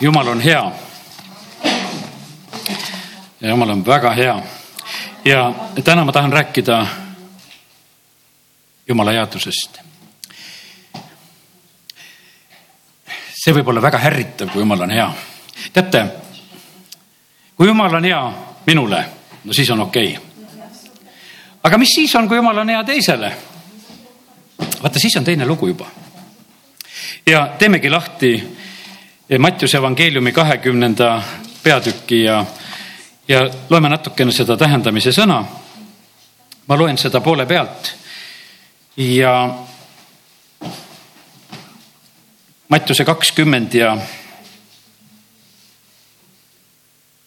jumal on hea. ja jumal on väga hea. ja täna ma tahan rääkida jumala headusest. see võib olla väga ärritav, kui jumal on hea. teate, kui jumal on hea minule, no siis on okei okay. aga mis siis on, kui jumal on hea teisele? vaata, siis on teine lugu juba. ja teemegi lahti Mattiuse evangeeliumi kahekümnenda peatüki ja, ja loeme natukene seda tähendamise sõna. ma loen seda poole pealt ja Mattiuse kakskümmend ja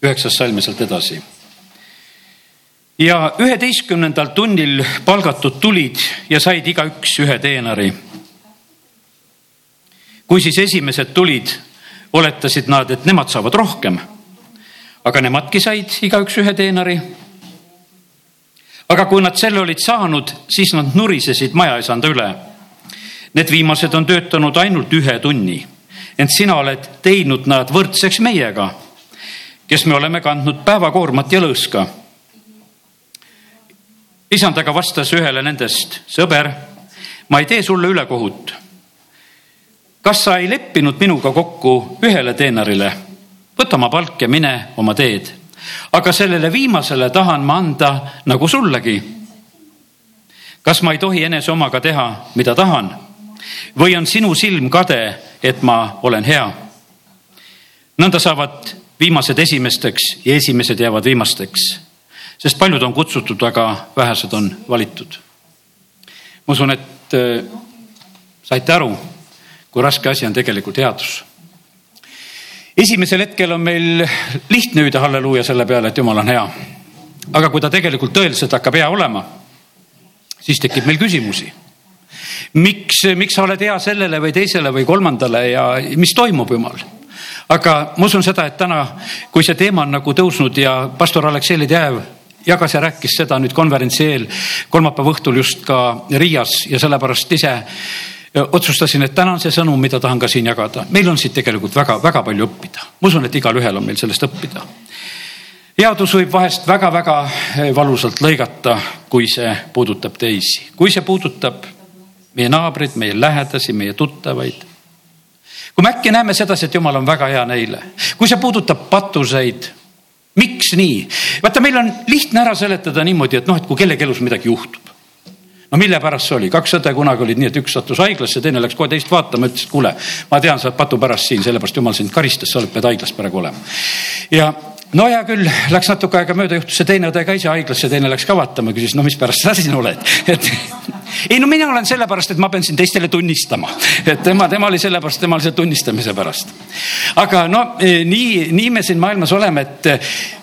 üheksas salm sealt edasi. ja üheteistkümnendal tunnil palgatud tulid ja said igaüks ühe teenari. kui siis esimesed tulid oletasid nad, et nemad saavad rohkem. aga nemadki said igaüks ühe teenari. aga kui nad selle olid saanud, siis nad nurisesid majaisanda üle. Need viimased on töötanud ainult ühe tunni, ent sina oled teinud nad võrdseks meiega, kes me oleme kandnud päevakoormat ja lõõska. isand aga vastas ühele nendest, sõber, ma ei tee sulle ülekohut kas sa ei leppinud minuga kokku ühele teenarile? võta oma palk ja mine oma teed. aga sellele viimasele tahan ma anda nagu sullegi. kas ma ei tohi enese omaga teha, mida tahan? või on sinu silm kade, et ma olen hea? nõnda saavad viimased esimesteks ja esimesed jäävad viimasteks, sest paljud on kutsutud, aga vähesed on valitud. ma usun, et äh, saite aru kui raske asi on tegelikult headus. esimesel hetkel on meil lihtne hüüda halleluuja selle peale, et jumal on hea. aga kui ta tegelikult tõeliselt hakkab hea olema, siis tekib meil küsimusi. miks, miks sa oled hea sellele või teisele või kolmandale ja mis toimub, jumal? aga ma usun seda, et täna, kui see teema on nagu tõusnud ja pastor Aleksei Ledejev jagas ja rääkis seda nüüd konverentsi eel kolmapäeva õhtul just ka Riias ja sellepärast ise otsustasin, et täna on see sõnum, mida tahan ka siin jagada. meil on siit tegelikult väga-väga palju õppida. ma usun, et igalühel on meil sellest õppida. headus võib vahest väga-väga valusalt lõigata, kui see puudutab teisi, kui see puudutab meie naabreid, meie lähedasi, meie tuttavaid. kui me äkki näeme sedasi, et jumal on väga hea neile, kui see puudutab patuseid miks nii? vaata, meil on lihtne ära seletada niimoodi, et noh, et kui kellegi elus midagi juhtub no mille pärast see oli, kaks õde kunagi olid nii, et üks sattus haiglasse, teine läks kohe teist vaatama, ütles, kuule, ma tean, sa oled patu pärast siin, sellepärast jumal sind karistas, sa oled, pead haiglas praegu olema. ja no hea küll, läks natuke aega mööda, juhtus see teine õde ka ise haiglasse, teine läks ka vaatama, küsis, no mispärast sa siin oled, et ei no mina olen sellepärast, et ma pean siin teistele tunnistama, et tema, tema oli sellepärast, tema oli see tunnistamise pärast. aga no eh, nii, nii me siin maailmas oleme, et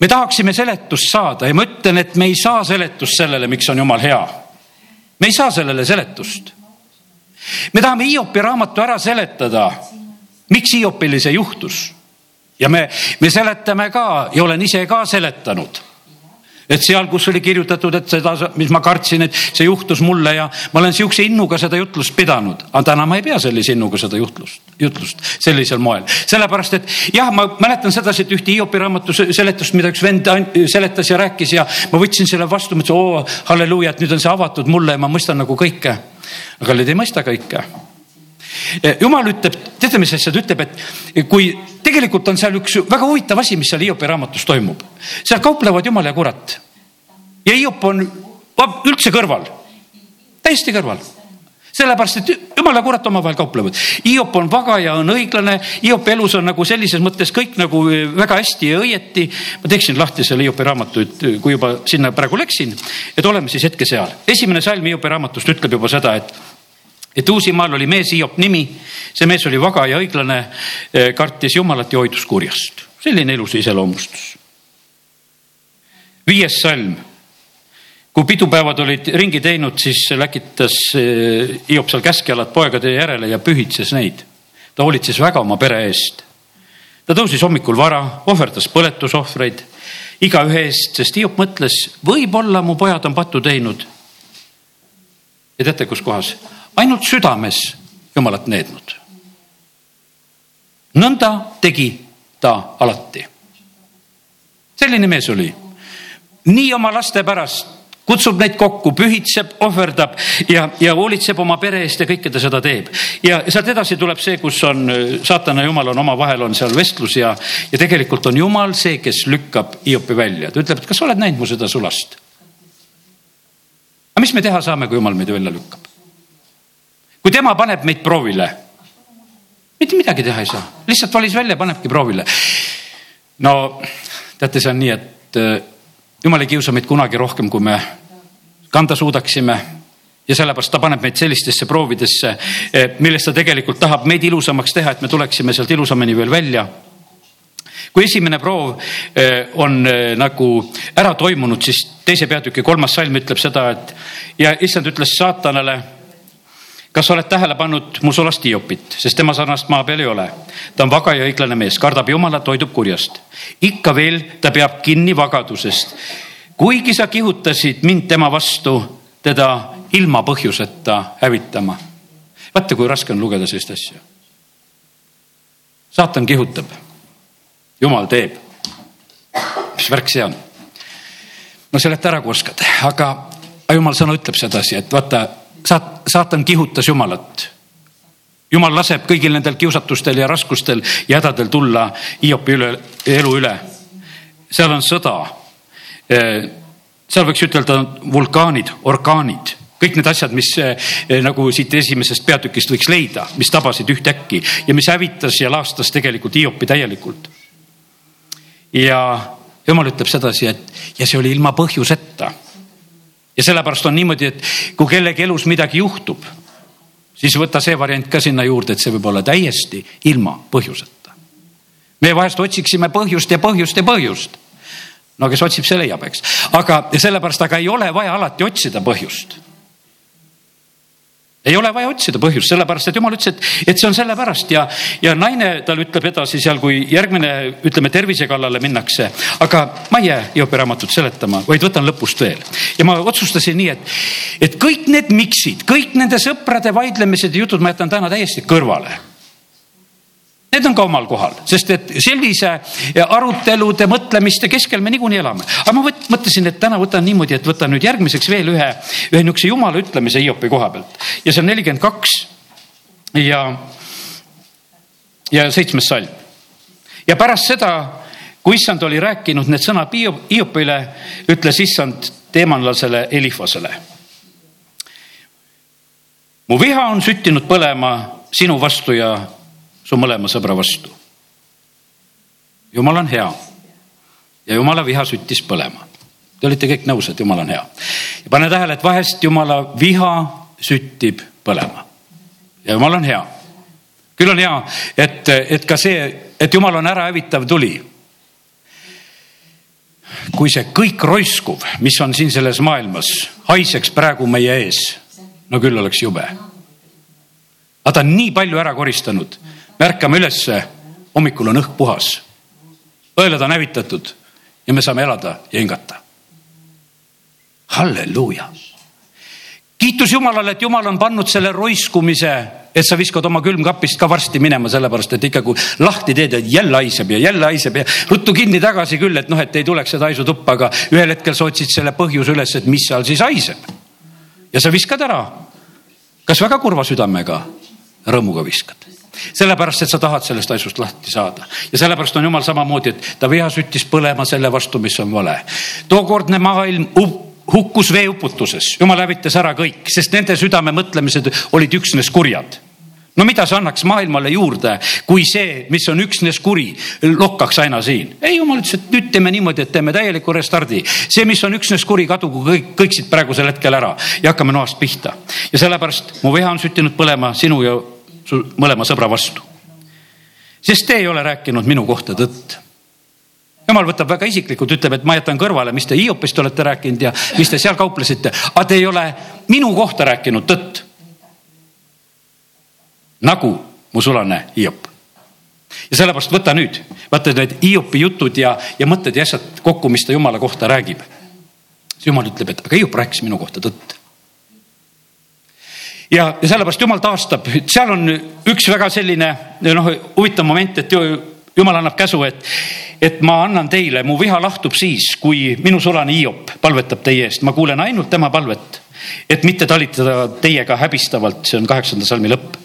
me tahaksime seletust saada ja ma ütlen, et me ei saa seletust sellele, miks on jumal hea. me ei saa sellele seletust. me tahame Hiopi raamatu ära seletada, miks Hiopile see juhtus. ja me, me seletame ka ja olen ise ka seletanud et seal, kus oli kirjutatud, et seda, mis ma kartsin, et see juhtus mulle ja ma olen sihukese innuga seda jutlust pidanud, aga täna ma ei pea sellise innuga seda jutlust, jutlust sellisel moel. sellepärast, et jah, ma mäletan sedasi, et ühte Hiopi raamatu seletust, mida üks vend seletas ja rääkis ja ma võtsin selle vastu, mõtlesin, oo halleluuja, et nüüd on see avatud mulle ja ma mõistan nagu kõike. aga kallid ei mõista kõike jumal ütleb, teate, mis asja ta ütleb, et kui tegelikult on seal üks väga huvitav asi, mis seal Hiopi raamatus toimub. seal kauplevad jumal ja kurat. ja Hiop on üldse kõrval, täiesti kõrval sellepärast, et jumal ja kurat omavahel kauplevad. Hiop on vaga ja on õiglane, Hiopi elus on nagu sellises mõttes kõik nagu väga hästi ja õieti. ma teeksin lahti selle Hiopi raamatu, et kui juba sinna praegu läksin, et oleme siis hetke seal. esimene salm Hiopi raamatust ütleb juba seda, et et Uusimaal oli mees Hiop nimi, see mees oli vaga ja õiglane, eh, kartis Jumalat ja hoidus kurjast. selline ilus iseloomustus. viies salm. Kui pidupäevad olid ringi teinud, siis läkitas eh, Hiop seal käskjalad poegade järele ja pühitses neid. ta hoolitses väga oma pere eest. ta tõusis hommikul vara, ohverdas põletusohvreid igaühe eest, sest Hiop mõtles, võib-olla mu pojad on pattu teinud. ja teate, kus kohas? ainult südames jumalat neednud. nõnda tegi ta alati. selline mees oli. nii oma laste pärast kutsub neid kokku, pühitseb, ohverdab ja, ja hoolitseb oma pere eest ja kõike ta seda teeb. ja sealt edasi tuleb see, kus on saatana ja jumal on omavahel on seal vestlus ja, ja tegelikult on jumal see, kes lükkab Hiopi välja. ta ütleb, et kas sa oled näinud mu seda sulast? aga mis me teha saame, kui jumal meid välja lükkab? kui tema paneb meid proovile, mitte midagi teha ei saa, lihtsalt valis välja, panebki proovile. no teate, see on nii, et jumal ei kiusa meid kunagi rohkem, kui me kanda suudaksime ja sellepärast ta paneb meid sellistesse proovidesse, eh, millest ta tegelikult tahab meid ilusamaks teha, et me tuleksime sealt ilusamini veel välja. kui esimene proov eh, on eh, nagu ära toimunud, siis teise peatüki kolmas salm ütleb seda, et ja issand ütles saatanale kas oled tähele pannud mu sulast Hiopit, sest tema sarnast maa peal ei ole. ta on vaga ja õiglane mees, kardab Jumalat, hoidub kurjast. ikka veel ta peab kinni vagadusest. kuigi sa kihutasid mind tema vastu, teda ilma põhjuseta hävitama. vaata, kui raske on lugeda sellist asja. saatan kihutab, jumal teeb. mis värk see on? no seleta ära, kui oskad, aga jumal sõna ütleb sedasi, et vaata saat-, saatan kihutas Jumalat. Jumal laseb kõigil nendel kiusatustel ja raskustel ja hädadel tulla Hiopi üle, elu üle. seal on sõda. seal võiks ütelda vulkaanid, orkaanid, kõik need asjad, mis nagu siit esimesest peatükist võiks leida, mis tabasid ühtäkki ja mis hävitas ja laastas tegelikult Hiopi täielikult. ja jumal ütleb sedasi, et ja see oli ilma põhjuseta ja sellepärast on niimoodi, et kui kellegi elus midagi juhtub, siis võta see variant ka sinna juurde, et see võib olla täiesti ilma põhjuseta. me vahest otsiksime põhjust ja põhjust ja põhjust. no kes otsib, see leiab, eks, aga sellepärast, aga ei ole vaja alati otsida põhjust ei ole vaja otsida põhjust, sellepärast et jumal ütles, et, et see on sellepärast ja, ja naine tal ütleb edasi seal, kui järgmine, ütleme tervise kallale minnakse. aga ma ei jää Hiopi raamatut seletama, vaid võtan lõpust veel. ja ma otsustasin nii, et, et kõik need miksid, kõik nende sõprade vaidlemised ja jutud ma jätan täna täiesti kõrvale Need on ka omal kohal, sest et sellise arutelude, mõtlemiste keskel me niikuinii elame. aga ma võt, mõtlesin, et täna võtan niimoodi, et võtan nüüd järgmiseks veel ühe, ühe niisuguse jumala ütlemise Hiopi koha pealt ja see on nelikümmend kaks ja, ja seitsmes salm. ja pärast seda, kui issand oli rääkinud need sõnad Hiopile, ütles issand teemanlasele Elifasele. mu viha on süttinud põlema sinu vastu ja su mõlema sõbra vastu. jumal on hea ja jumala viha süttis põlema. Te olite kõik nõus, et jumal on hea. ja pane tähele, et vahest jumala viha süttib põlema ja jumal on hea. küll on hea, et, et ka see, et jumal on ärahävitav tuli. kui see kõik roiskuv, mis on siin selles maailmas, haiseks praegu meie ees, no küll oleks jube. aga ta on nii palju ära koristanud ärkame ülesse, hommikul on õhk puhas. õelad on hävitatud ja me saame elada ja hingata. halleluuja. kiitus Jumalale, et Jumal on pannud selle roiskumise, et sa viskad oma külmkapist ka varsti minema, sellepärast et ikka kui lahti teed, et jälle haiseb ja jälle haiseb ja ruttu kinni tagasi küll, et noh, et ei tuleks seda haisutuppa, aga ühel hetkel sa otsid selle põhjuse üles, et mis seal siis haiseb. ja sa viskad ära. kas väga kurva südamega? rõõmuga viskad sellepärast, et sa tahad sellest asjust lahti saada ja sellepärast on jumal samamoodi, et ta viha süttis põlema selle vastu, mis on vale. tookordne maailm hukkus veeuputuses, jumal hävitas ära kõik, sest nende südame mõtlemised olid üksnes kurjad no mida see annaks maailmale juurde, kui see, mis on üksnes kuri, lokkaks aina siin? ei, jumal ütles, et nüüd teeme niimoodi, et teeme täieliku restardi. see, mis on üksnes kuri, kadugu kõik, kõik siit praegusel hetkel ära ja hakkame noast pihta. ja sellepärast mu viha on süttinud põlema sinu ja su mõlema sõbra vastu. sest te ei ole rääkinud minu kohta tõtt. jumal võtab väga isiklikult, ütleb, et ma jätan kõrvale, mis te Hiopist olete rääkinud ja mis te seal kauplesite, aga te ei ole minu kohta rääkinud tõtt. nagu mu sulane Hiop ja sellepärast võta nüüd, vaata need Hiopi jutud ja, ja mõtted ja asjad kokku, mis ta jumala kohta räägib. jumal ütleb, et aga Hiop rääkis minu kohta tõtt ja, ja sellepärast jumal taastab, seal on üks väga selline noh, huvitav moment, et jumal annab käsu, et, et ma annan teile, mu viha lahtub siis, kui minu sulane Hiop palvetab teie eest, ma kuulen ainult tema palvet. et mitte talitada teiega häbistavalt, see on kaheksanda salmi lõpp.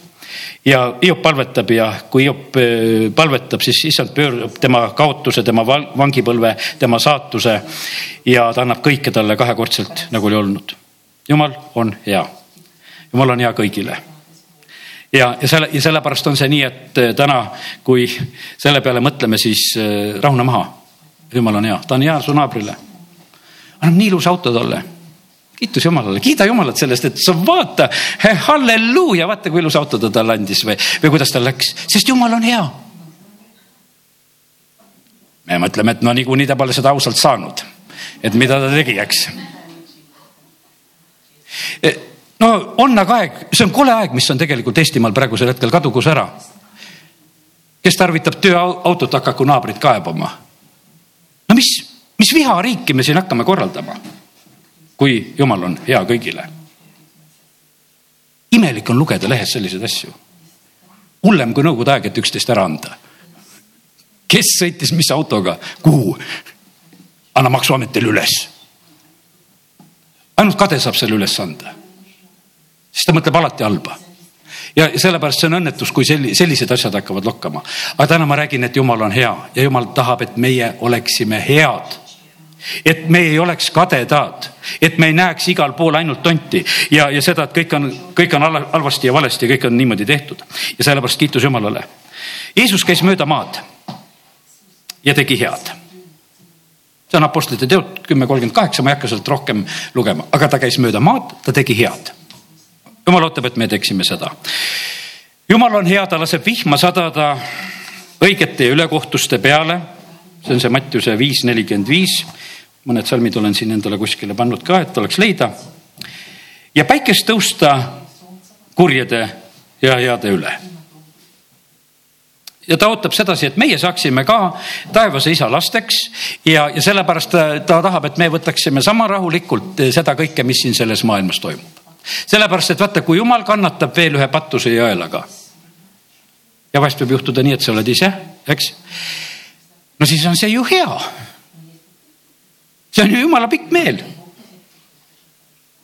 ja Hiop palvetab ja kui Hiop äh, palvetab, siis issand pöörab tema kaotuse, tema vangipõlve, tema saatuse ja ta annab kõike talle kahekordselt, nagu oli olnud. jumal on hea jumal on hea kõigile ja, ja selle ja sellepärast on see nii, et äh, täna, kui selle peale mõtleme, siis äh, rahune maha. jumal on hea, ta on hea su naabrile. annab nii ilus auto talle. kiitus Jumalale, kiida Jumalat sellest, et sa vaata, halleluuja, vaata kui ilus auto ta talle andis või, või kuidas tal läks, sest Jumal on hea. me mõtleme, et no niikuinii ta pole seda ausalt saanud, et mida ta tegi, eks no on aga aeg, see on kole aeg, mis on tegelikult Eestimaal praegusel hetkel, kadugu see ära. kes tarvitab tööautot, hakaku naabrit kaebama. no mis, mis vihariiki me siin hakkame korraldama, kui jumal on hea kõigile? imelik on lugeda lehes selliseid asju. hullem kui nõukogude aeg, et üksteist ära anda. kes sõitis mis autoga, kuhu? anna maksuametile üles. ainult kade saab selle üles anda siis ta mõtleb alati halba ja sellepärast see on õnnetus, kui selli-, sellised asjad hakkavad lokkama. aga täna ma räägin, et jumal on hea ja jumal tahab, et meie oleksime head. et me ei oleks kadedad, et me ei näeks igal pool ainult tonti ja, ja seda, et kõik on, kõik on halvasti ja valesti ja kõik on niimoodi tehtud. ja sellepärast kiitus Jumalale. Jeesus käis mööda maad ja tegi head see on Apostlite teod kümme kolmkümmend kaheksa, ma ei hakka sealt rohkem lugema, aga ta käis mööda maad, ta tegi head jumal ootab, et me teeksime seda. jumal on hea, ta laseb vihma sadada õigete ja ülekohtuste peale. see on see Mattiuse viis nelikümmend viis. mõned salmid olen siin endale kuskile pannud ka, et oleks leida. ja päikest tõusta kurjade ja heade üle ja ta ootab sedasi, et meie saaksime ka taevase isa lasteks ja, ja sellepärast ta, ta tahab, et me võtaksime sama rahulikult seda kõike, mis siin selles maailmas toimub sellepärast, et vaata, kui jumal kannatab veel ühe patuse ja õelaga. ja vahest võib juhtuda nii, et sa oled ise, eks. no siis on see ju hea. see on ju jumala pikk meel.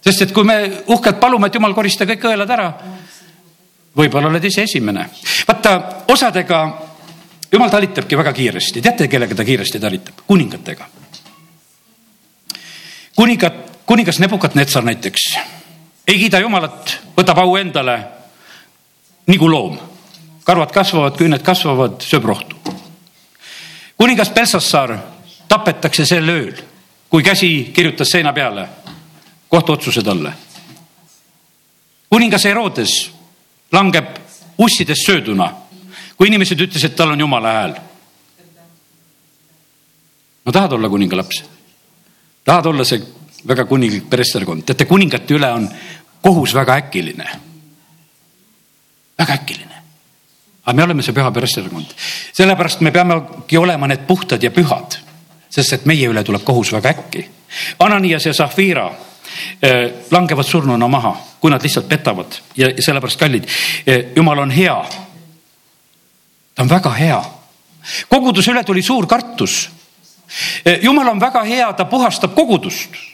sest et kui me uhkelt palume, et jumal korista kõik õelad ära, võib-olla oled ise esimene. vaata, osadega jumal talitabki väga kiiresti, teate, kellega ta kiiresti talitab? kuningatega. kuningat, kuningas Nebukat-Netsar näiteks ei kiida Jumalat, võtab au endale nagu loom. karvad kasvavad, küüned kasvavad, sööb rohtu. kuningas Belsassar tapetakse sel ööl, kui käsi kirjutas seina peale kohtuotsuse talle. kuningas Herodes langeb ussidest sööduna, kui inimesed ütlesid, et tal on jumala hääl. no tahad olla kuninga laps? tahad olla see väga kuninglik peresterkond, teate kuningate üle on kohus väga äkiline. väga äkiline. aga me oleme see püha peresterkond, sellepärast me peamegi olema need puhtad ja pühad, sest et meie üle tuleb kohus väga äkki. Ananias ja Zafira eh, langevad surnuna maha, kui nad lihtsalt petavad ja sellepärast kallid, eh, jumal on hea. ta on väga hea. koguduse üle tuli suur kartus. Eh, jumal on väga hea, ta puhastab kogudust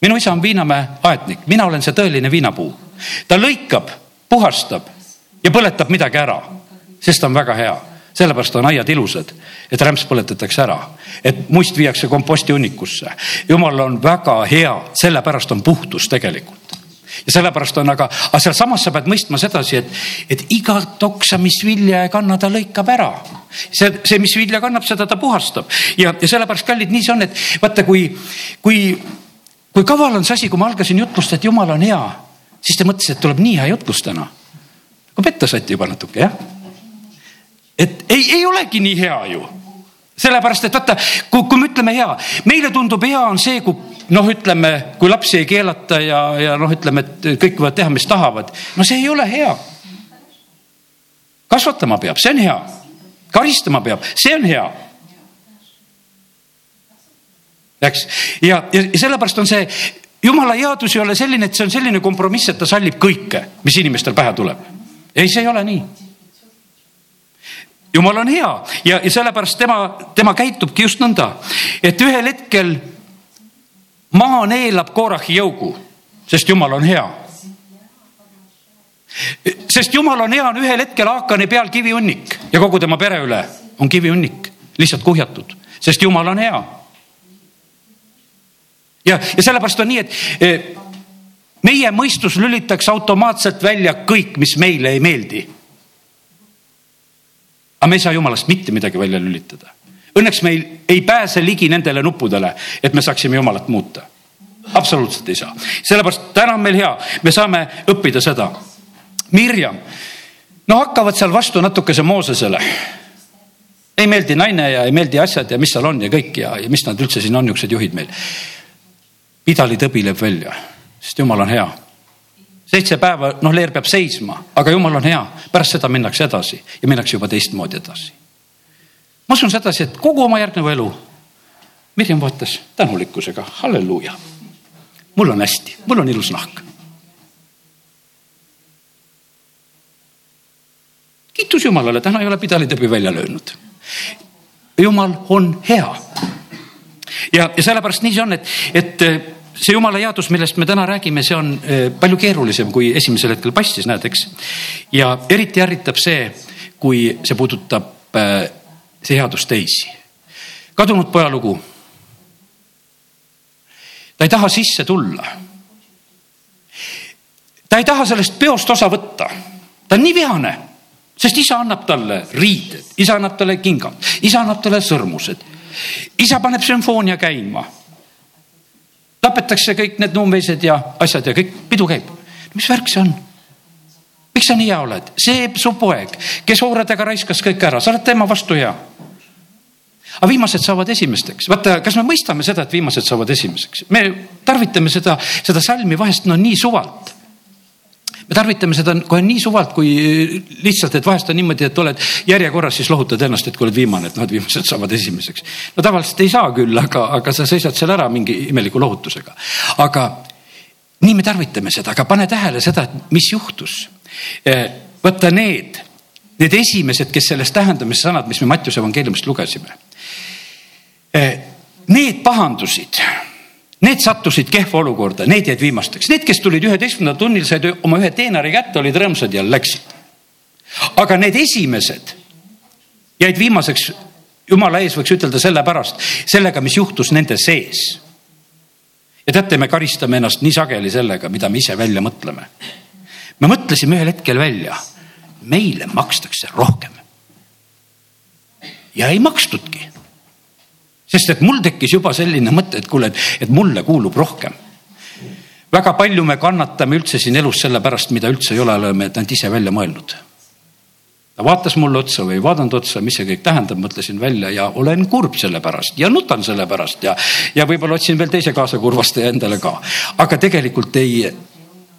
minu isa on Viinamäe aednik, mina olen see tõeline viinapuu. ta lõikab, puhastab ja põletab midagi ära, sest ta on väga hea sellepärast on aiad ilusad, et rämps põletatakse ära, et must viiakse komposti hunnikusse. jumal on väga hea, sellepärast on puhtus tegelikult. ja sellepärast on aga, aga sealsamas sa pead mõistma sedasi, et, et igat oksa, mis vilja ei kanna, ta lõikab ära. see, see, mis vilja kannab, seda ta puhastab ja, ja sellepärast kallid, nii see on, et vaata, kui, kui kui kaval on see asi, kui ma algasin jutlust, et jumal on hea, siis te mõtlesite, et tuleb nii hea jutlus täna. kui petta saite juba natuke jah? et ei, ei olegi nii hea ju. sellepärast, et vaata, kui, kui me ütleme hea, meile tundub hea on see, kui noh, ütleme, kui lapsi ei keelata ja, ja noh, ütleme, et kõik võivad teha, mis tahavad. no see ei ole hea. kasvatama peab, see on hea. karistama peab, see on hea eks, ja, ja sellepärast on see jumala headus ei ole selline, et see on selline kompromiss, et ta sallib kõike, mis inimestel pähe tuleb. ei, see ei ole nii. jumal on hea ja, ja sellepärast tema, tema käitubki just nõnda, et ühel hetkel maa neelab Korahi jõugu, sest jumal on hea sest jumal on hea, on ühel hetkel Haakani peal kivihunnik ja kogu tema pere üle on kivihunnik lihtsalt kuhjatud, sest jumal on hea. Ja, ja sellepärast on nii, et e, meie mõistus lülitaks automaatselt välja kõik, mis meile ei meeldi. aga me ei saa jumalast mitte midagi välja lülitada. Õnneks meil ei pääse ligi nendele nuppudele, et me saaksime jumalat muuta. absoluutselt ei saa, sellepärast täna on meil hea, me saame õppida seda Mirjam, no hakkavad seal vastu natukese Moosesele. ei meeldi naine ja ei meeldi asjad ja mis seal on ja kõik ja, ja mis nad üldse siin on, niisugused juhid meil. Pidali tõbileb välja, sest jumal on hea. seitse päeva, noh, leer peab seisma, aga jumal on hea, pärast seda minnakse edasi ja minnakse juba teistmoodi edasi. ma usun sedasi, et kogu oma järgneva elu Mirjam vaatas tänulikkusega, halleluuja. mul on hästi, mul on ilus nahk kiitus Jumalale, täna ei ole pidalitõbi välja löönud. Jumal on hea. ja, ja sellepärast nii see on, et, et see jumala headus, millest me täna räägime, see on eh, palju keerulisem, kui esimesel hetkel paistis, näed, eks. ja eriti ärritab see, kui see puudutab eh, see headus teisi. kadunud poja lugu. ta ei taha sisse tulla. ta ei taha sellest peost osa võtta. ta on nii vihane sest isa annab talle riided, isa annab talle kingad, isa annab talle sõrmused. isa paneb sümfoonia käima. Tapetakse kõik need nuumveised ja asjad ja kõik, pidu käib. mis värk see on? miks sa nii hea oled? see su poeg, kes hooradega raiskas kõik ära, sa oled tema vastu hea. aga viimased saavad esimesteks. vaata, kas me mõistame seda, et viimased saavad esimeseks? me tarvitame seda, seda salmi vahest no nii suvalt me tarvitame seda kohe nii suvalt, kui lihtsalt, et vahest on niimoodi, et oled järjekorras, siis lohutad ennast, et kui oled viimane, et noh, et viimased saavad esimeseks. no tavaliselt ei saa küll, aga, aga sa seisad seal ära mingi imeliku lohutusega. aga nii me tarvitame seda, aga pane tähele seda, et mis juhtus. Eh, vaata need, need esimesed, kes sellest tähendamise sõnad, mis me Mattiuse evangeeliumist lugesime. Eh, need pahandusid Need sattusid kehva olukorda, need jäid viimasteks, need, kes tulid üheteistkümnendal tunnil, said oma ühe teenari kätte, olid rõõmsad ja läksid. aga need esimesed jäid viimaseks, jumala ees võiks ütelda sellepärast, sellega, mis juhtus nende sees. ja teate, me karistame ennast nii sageli sellega, mida me ise välja mõtleme. me mõtlesime ühel hetkel välja, meile makstakse rohkem. ja ei makstudki sest et mul tekkis juba selline mõte, et kuule, et mulle kuulub rohkem. väga palju me kannatame üldse siin elus selle pärast, mida üldse ei ole, oleme ainult ise välja mõelnud. ta vaatas mulle otsa või ei vaadanud otsa, mis see kõik tähendab, mõtlesin välja ja olen kurb selle pärast ja nutan selle pärast ja, ja võib-olla otsin veel teise kaasa kurvastaja endale ka. aga tegelikult ei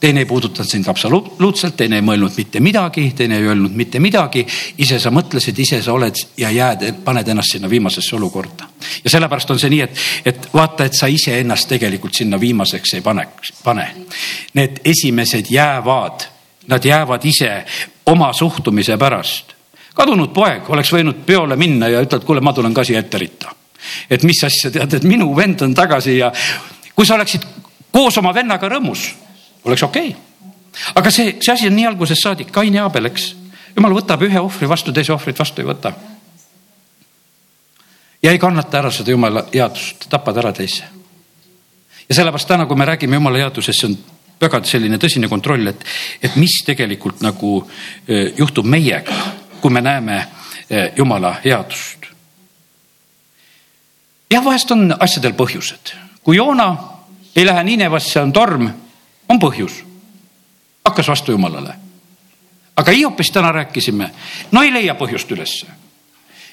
teine ei puudutanud sind absoluutselt, teine ei mõelnud mitte midagi, teine ei öelnud mitte midagi. ise sa mõtlesid, ise sa oled ja jääd, paned ennast sinna viimasesse olukorda. ja sellepärast on see nii, et, et vaata, et sa iseennast tegelikult sinna viimaseks ei paneks, pane. Need esimesed jäävad, nad jäävad ise oma suhtumise pärast. kadunud poeg oleks võinud peole minna ja ütelda, et kuule, ma tulen ka siia ette ritta. et mis asja, tead, et minu vend on tagasi ja kui sa oleksid koos oma vennaga rõõmus oleks okei okay.. aga see, see asi on nii algusest saadik, Kain ja Aabel, eks. jumal võtab ühe ohvri vastu, teise ohvrit vastu ei võta. ja ei kannata ära seda jumala headust, tapad ära teise. ja sellepärast täna, kui me räägime jumala headusest, see on väga selline tõsine kontroll, et, et mis tegelikult nagu e, juhtub meiega, kui me näeme e, jumala headust. jah, vahest on asjadel põhjused, kui Joona ei lähe Niinevasse, on torm on põhjus. hakkas vastu jumalale. aga Hiopist täna rääkisime, no ei leia põhjust ülesse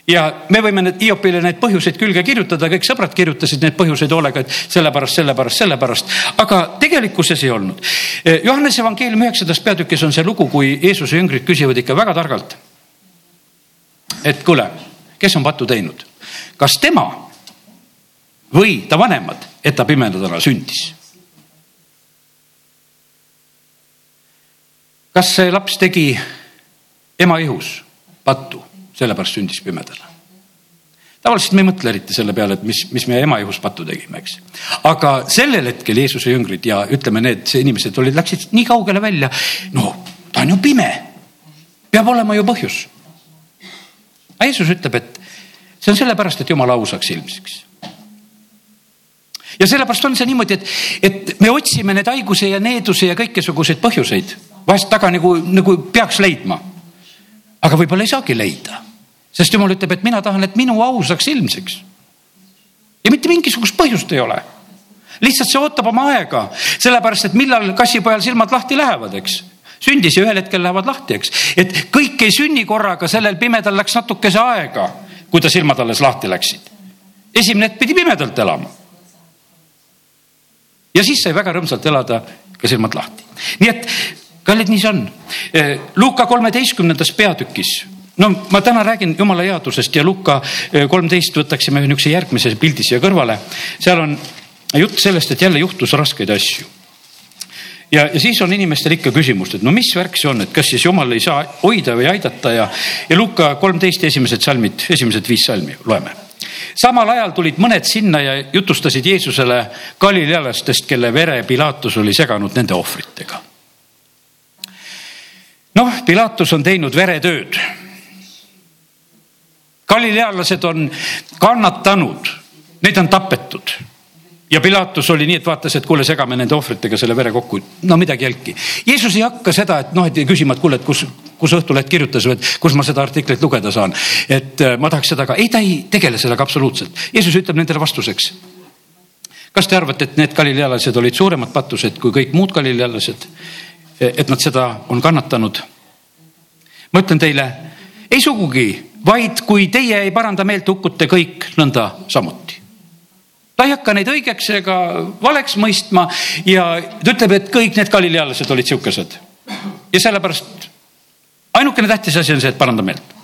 ja me võime need Hiopile neid põhjuseid külge kirjutada, kõik sõbrad kirjutasid neid põhjuseid hoolega, et sellepärast, sellepärast, sellepärast, aga tegelikkuses ei olnud. Johannese evangeeliumi üheksandas peatükis on see lugu, kui Jeesuse jüngrid küsivad ikka väga targalt. et kuule, kes on pattu teinud, kas tema või ta vanemad, et ta pimedadena sündis kas see laps tegi ema ihus pattu, sellepärast sündis pimedana? tavaliselt me ei mõtle eriti selle peale, et mis, mis meie ema ihus pattu tegime, eks. aga sellel hetkel Jeesuse jüngrid ja ütleme, need inimesed olid, läksid nii kaugele välja. no ta on ju pime. peab olema ju põhjus. aga Jeesus ütleb, et see on sellepärast, et jumala au saaks ilmsiks ja sellepärast on see niimoodi, et, et me otsime need haiguse ja needuse ja kõikesuguseid põhjuseid vahest taga nagu, nagu peaks leidma. aga võib-olla ei saagi leida sest jumal ütleb, et mina tahan, et minu au saaks ilmsiks. ja mitte mingisugust põhjust ei ole. lihtsalt see ootab oma aega, sellepärast et millal kassipojal silmad lahti lähevad, eks sündis ja ühel hetkel lähevad lahti, eks, et kõik ei sünni korraga, sellel pimedal läks natukese aega, kui ta silmad alles lahti läksid. esimene hetk pidi pimedalt elama. ja siis sai väga rõõmsalt elada ka silmad lahti. nii et kallid, nii see on. Luuka kolmeteistkümnendas peatükis no ma täna räägin jumala headusest ja Luka eh, kolmteist võtaksime niisuguse järgmise pildi siia kõrvale. seal on jutt sellest, et jälle juhtus raskeid asju. ja, ja siis on inimestel ikka küsimust, et no mis värk see on, et kas siis jumal ei saa hoida või aidata ja, ja Luka kolmteist esimesed salmid, esimesed viis salmi loeme samal ajal tulid mõned sinna ja jutustasid Jeesusele galilealastest, kelle vere Pilatus oli seganud nende ohvritega. Noh, Pilatus on teinud veretööd galilealased on kannatanud, neid on tapetud ja Pilatus oli nii, et vaatas, et kuule, segame nende ohvritega selle vere kokku, no midagi jälki. Jeesus ei hakka seda, et noh, et küsima, et kuule, et kus, kus Õhtuleht kirjutas või et kus ma seda artiklit lugeda saan. et äh, ma tahaks seda ka, ei, ta ei tegele sellega absoluutselt. Jeesus ütleb nendele vastuseks. kas te arvate, et need galilealased olid suuremad pattused kui kõik muud galilealased? Et nad seda on kannatanud? ma ütlen teile, ei sugugi vaid kui teie ei paranda meelt, hukkute kõik nõnda samuti. ta ei hakka neid õigeks ega valeks mõistma ja ta ütleb, et kõik need galilealased olid sihukesed. ja sellepärast ainukene tähtis asi on see, et paranda meelt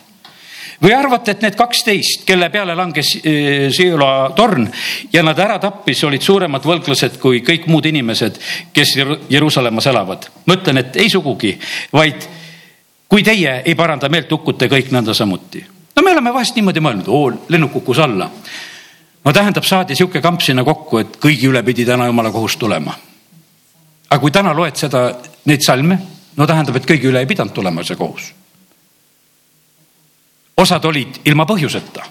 või arvate, et need kaksteist, kelle peale langes eh, Siula torn ja nad ära tappis, olid suuremad võlglased kui kõik muud inimesed, kes Jeruusalemmas elavad? ma ütlen, et ei sugugi, vaid kui teie ei paranda meelt, hukkute kõik nõnda samuti. no me oleme vahest niimoodi mõelnud, oo, lennuk kukkus alla. no tähendab, saadi sihuke kamp sinna kokku, et kõigi üle pidi täna jumala kohus tulema. aga kui täna loed seda, neid salme, no tähendab, et kõigi üle ei pidanud tulema see kohus. Osad olid ilma põhjuseta.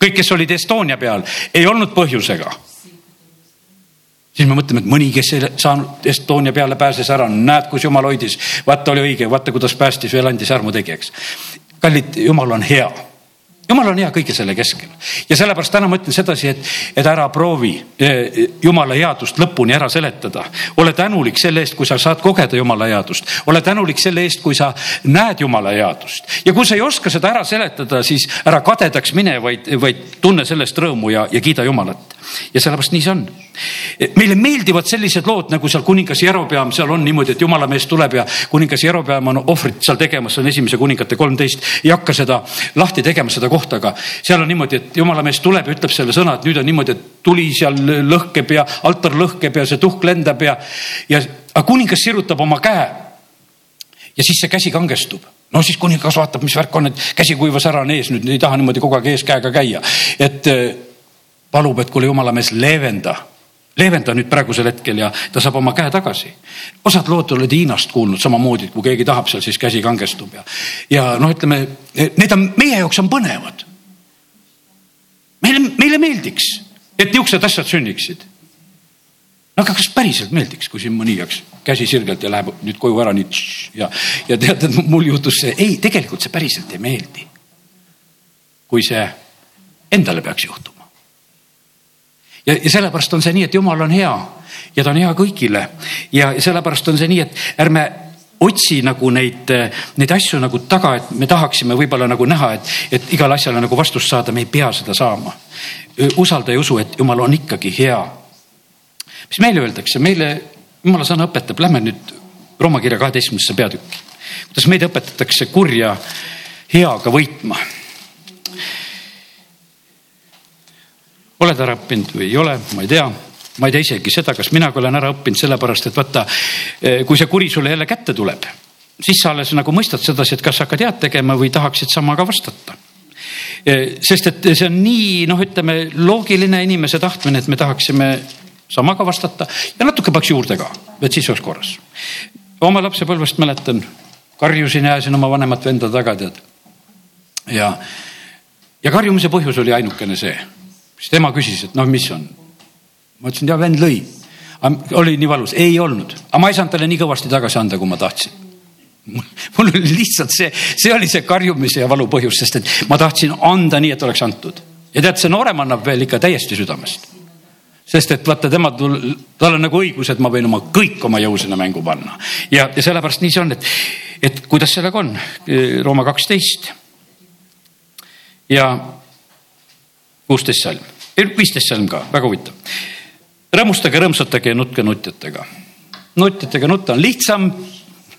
kõik, kes olid Estonia peal, ei olnud põhjusega. Siis me mõtleme, et mõni, kes ei saanud Estonia peale, pääses ära, näed, kus jumal hoidis, vaata oli õige, vaata, kuidas päästis, veel andis armu tegijaks. kallid, jumal on hea jumal on hea kõige selle keskel ja sellepärast täna ma ütlen sedasi, et, et ära proovi eh, jumala headust lõpuni ära seletada. ole tänulik selle eest, kui sa saad kogeda jumala headust, ole tänulik selle eest, kui sa näed jumala headust ja kui sa ei oska seda ära seletada, siis ära kadedaks mine, vaid, vaid tunne sellest rõõmu ja, ja kiida Jumalat ja sellepärast nii see on. Meile meeldivad sellised lood nagu seal kuningas Jerobeam, seal on niimoodi, et jumalamees tuleb ja kuningas Jerobeam on ohvrit seal tegemas, see on esimese kuningate kolmteist. ei hakka seda lahti tegema, seda kohta, aga seal on niimoodi, et jumalamees tuleb ja ütleb selle sõna, et nüüd on niimoodi, et tuli seal lõhkeb ja altar lõhkeb ja see tuhk lendab ja, ja aga kuningas sirutab oma käe. ja siis see käsi kangestub no siis kuningas vaatab, mis värk on, et käsi kuivas ära, on ees, nüüd ei taha niimoodi kogu aeg ees käega käia, et palub, et kuule, jumala mees, leevenda, leevenda nüüd praegusel hetkel ja ta saab oma käe tagasi. osad lood oled Hiinast kuulnud samamoodi, et kui keegi tahab seal, siis käsi kangestub ja, ja noh, ütleme, need on meie jaoks on põnevad. meile, meile meeldiks, et niisugused asjad sünniksid. no aga kas päriselt meeldiks, kui siin mõni jääks käsi sirgelt ja läheb nüüd koju ära nii ja, ja tead, et mul juhtus see, ei, tegelikult see päriselt ei meeldi. kui see endale peaks juhtuma ja, ja sellepärast on see nii, et jumal on hea. Ja ta on hea kõigile. Ja sellepärast on see nii, et ärme otsi nagu neid, neid asju nagu taga, et me tahaksime võib-olla nagu näha, et, et igale asjale nagu vastust saada, me ei pea seda saama. usalda ja usu, et jumal on ikkagi hea. mis meile öeldakse, meile jumala sõna õpetab, lähme nüüd Rooma kirja kaheteistkümnendasse peatükki, kuidas meid õpetatakse kurja heaga võitma oled ära õppinud või ei ole, ma ei tea ma ei tea isegi seda, kas mina olen ära õppinud, sellepärast et vaata, eh, kui see kuri sulle jälle kätte tuleb, siis sa alles nagu mõistad sedasi, et kas sa hakkad head tegema või tahaksid samaga vastata sest et see on nii noh, ütleme loogiline inimese tahtmine, et me tahaksime samaga vastata ja natuke peaks juurde ka, et siis oleks korras. oma lapsepõlvest mäletan, karjusin ja ajasin oma vanemat venda taga, tead. ja, ja karjumise põhjus oli ainukene see, siis tema küsis, et noh, mis on. ma ütlesin, ja vend lõi. oli nii valus, ei olnud, aga ma ei saanud talle nii kõvasti tagasi anda, kui ma tahtsin mul oli lihtsalt see, see oli see karjumise ja valu põhjus, sest et ma tahtsin anda nii, et oleks antud. ja tead, see noorem annab veel ikka täiesti südamest. sest et vaata, tema, tal on nagu õigus, et ma võin oma kõik oma jõu sinna mängu panna. ja, ja sellepärast nii see on, et, et kuidas sellega on. Rooma kaksteist ja kuusteist salm, viisteist salm ka, väga huvitav. rõõmustage, rõõmsatage ja nutke nutjatega. nutjatega nutta on lihtsam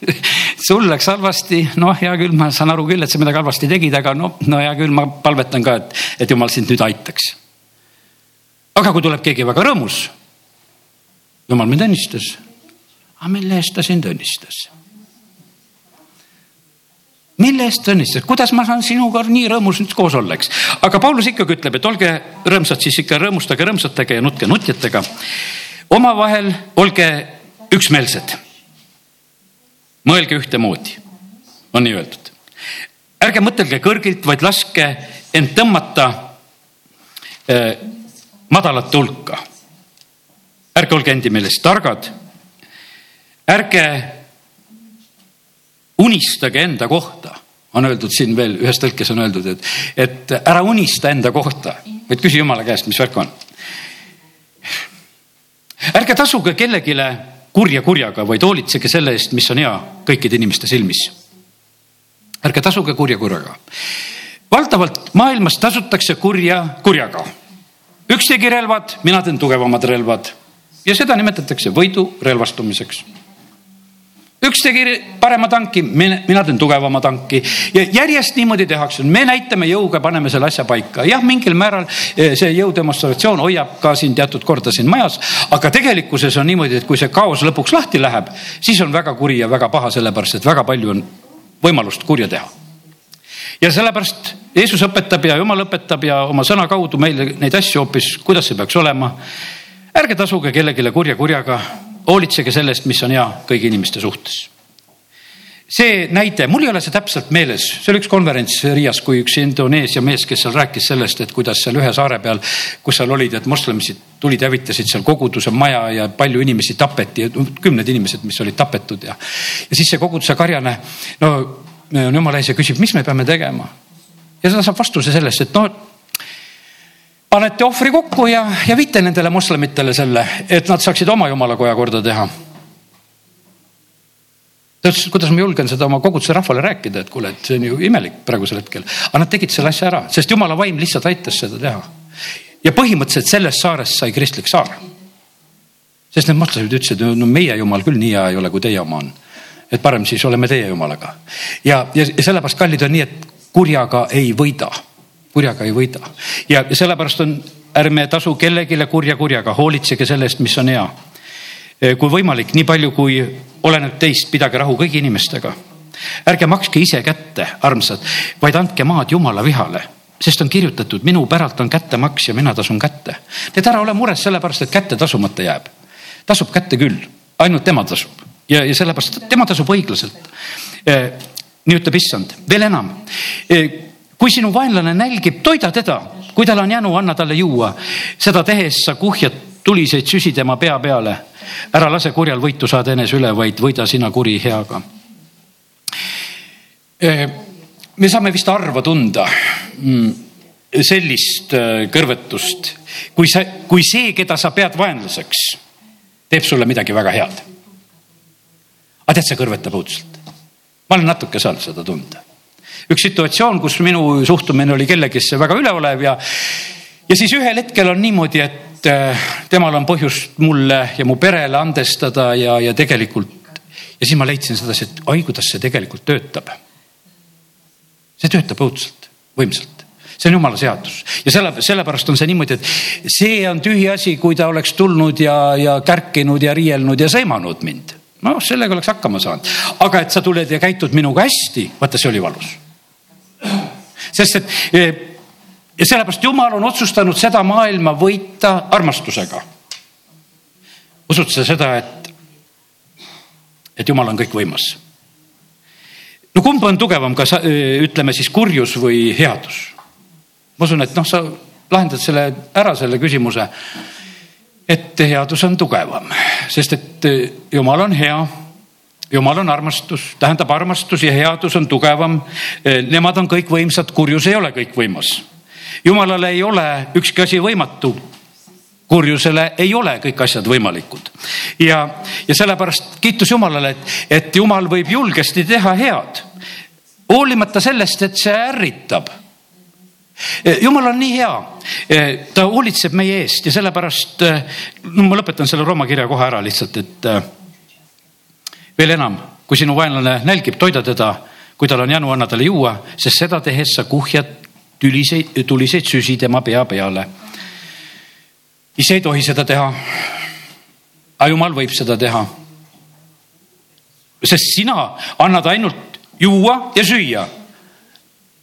sul läks halvasti, noh, hea küll, ma saan aru küll, et sa midagi halvasti tegid, aga no, no hea küll, ma palvetan ka, et, et jumal sind nüüd aitaks. aga kui tuleb keegi väga rõõmus, jumal mind õnnistas. aga mille eest ta sind õnnistas? Mille eest õnnistas, kuidas ma saan sinuga nii rõõmus nüüd koos olla, eks. aga Paulus ikkagi ütleb, et olge rõõmsad, siis ikka rõõmustage rõõmsatage ja nutke nutjatega. omavahel olge üksmeelsed mõelge ühtemoodi, on nii öeldud. ärge mõtelge kõrgilt, vaid laske end tõmmata eh, madalate hulka. ärge olge endi meelest targad. ärge unistage enda kohta, on öeldud siin veel ühes tõlkes on öeldud, et, et ära unista enda kohta, vaid küsi jumala käest, mis värk on. ärge tasuge kellelegi kurja kurjaga, vaid hoolitsege selle eest, mis on hea kõikide inimeste silmis. ärge tasuge kurja kurjaga. valdavalt maailmas tasutakse kurja kurjaga. üks tegi relvad, mina teen tugevamad relvad ja seda nimetatakse võidu relvastumiseks üks tegi parema tanki, mina teen tugevama tanki ja järjest niimoodi tehakse, me näitame jõuga, paneme selle asja paika, jah, mingil määral eh, see jõudemonstratsioon hoiab ka siin teatud korda siin majas, aga tegelikkuses on niimoodi, et kui see kaos lõpuks lahti läheb, siis on väga kuri ja väga paha, sellepärast et väga palju on võimalust kurja teha. ja sellepärast Jeesus õpetab ja Jumal õpetab ja oma sõna kaudu meile neid asju hoopis, kuidas see peaks olema. ärge tasuge kellelegi kurja kurjaga hoolitsege sellest, mis on hea kõigi inimeste suhtes. see näide, mul ei ole see täpselt meeles, see oli üks konverents Riias, kui üks Indoneesia mees, kes seal rääkis sellest, et kuidas seal ühe saare peal, kus seal olid, et moslemid tulid, hävitasid seal koguduse maja ja palju inimesi tapeti, kümned inimesed, mis olid tapetud ja, ja siis see koguduse karjane, no jumala ees ja küsib, mis me peame tegema. ja ta saab vastuse sellest, et no panete ohvri kokku ja, ja viite nendele moslemitele selle, et nad saaksid oma jumalakoja korda teha. ta ütles, kuidas ma julgen seda oma koguduse rahvale rääkida, et kuule, et see on ju imelik praegusel hetkel. aga nad tegid selle asja ära, sest jumala vaim lihtsalt aitas seda teha. ja põhimõtteliselt sellest saarest sai kristlik saar. sest need moslemid ütlesid, no meie jumal küll nii hea ei ole, kui teie oma on. et parem siis oleme teie jumalaga. ja, ja sellepärast kallid on nii, et kurjaga ei võida kurjaga ei võida ja sellepärast on, ärme tasu kellelegi kurja kurjaga, hoolitsege selle eest, mis on hea. kui võimalik, nii palju kui oleneb teist, pidage rahu kõigi inimestega. ärge makske ise kätte, armsad, vaid andke maad jumala vihale sest on kirjutatud, minu päralt on kättemaks ja mina tasun kätte. nii et ära ole mures sellepärast, et kätte tasumata jääb. tasub kätte küll, ainult tema tasub ja, ja sellepärast tema tasub õiglaselt. nii ütleb issand, veel enam kui sinu vaenlane nälgib, toida teda, kui tal on jänu, anna talle juua. seda tehes sa kuhjad tuliseid süsi tema pea peale. ära lase kurjal võitu saada enese üle, vaid võida sina kuri heaga. me saame vist harva tunda mm, sellist kõrvetust, kui sa, kui see, keda sa pead vaenlaseks, teeb sulle midagi väga head. aga tead, see kõrvetab õudselt. ma olen natuke saanud seda tunda üks situatsioon, kus minu suhtumine oli kellegisse väga üleolev ja, ja siis ühel hetkel on niimoodi, et äh, temal on põhjust mulle ja mu perele andestada ja, ja tegelikult ja siis ma leidsin sedasi, et oi, kuidas see tegelikult töötab. see töötab õudselt, võimsalt see on jumala seadus ja selle, sellepärast on see niimoodi, et see on tühi asi, kui ta oleks tulnud ja, ja kärkinud ja riielnud ja sõimanud mind noh, sellega oleks hakkama saanud, aga et sa tuled ja käitud minuga hästi, vaata, see oli valus. Sest et eh, ja sellepärast Jumal on otsustanud seda maailma võita armastusega. usud sa seda, et, et Jumal on kõikvõimas? no kumb on tugevam, kas eh, ütleme siis kurjus või headus? ma usun, et noh, sa lahendad selle ära, selle küsimuse et headus on tugevam, sest et eh, jumal on hea. Jumal on armastus, tähendab armastus ja headus on tugevam. Eh, nemad on kõikvõimsad, kurjus ei ole kõikvõimas. jumalale ei ole ükski asi võimatu kurjusele ei ole kõik asjad võimalikud. ja, ja sellepärast kiitus Jumalale, et, et Jumal võib julgesti teha head. hoolimata sellest, et see ärritab Eh, jumal on nii hea, eh, ta hoolitseb meie eest ja sellepärast, no ma lõpetan selle Rooma kirja kohe ära lihtsalt, et veel enam, kui sinu vaenlane nälgib, toida teda, kui tal on janu, anna talle juua, sest seda tehes sa kuhjad tüliseid, tuliseid süsi tema pea peale. ise ei tohi seda teha. aga jumal võib seda teha. sest sina annad ainult juua ja süüa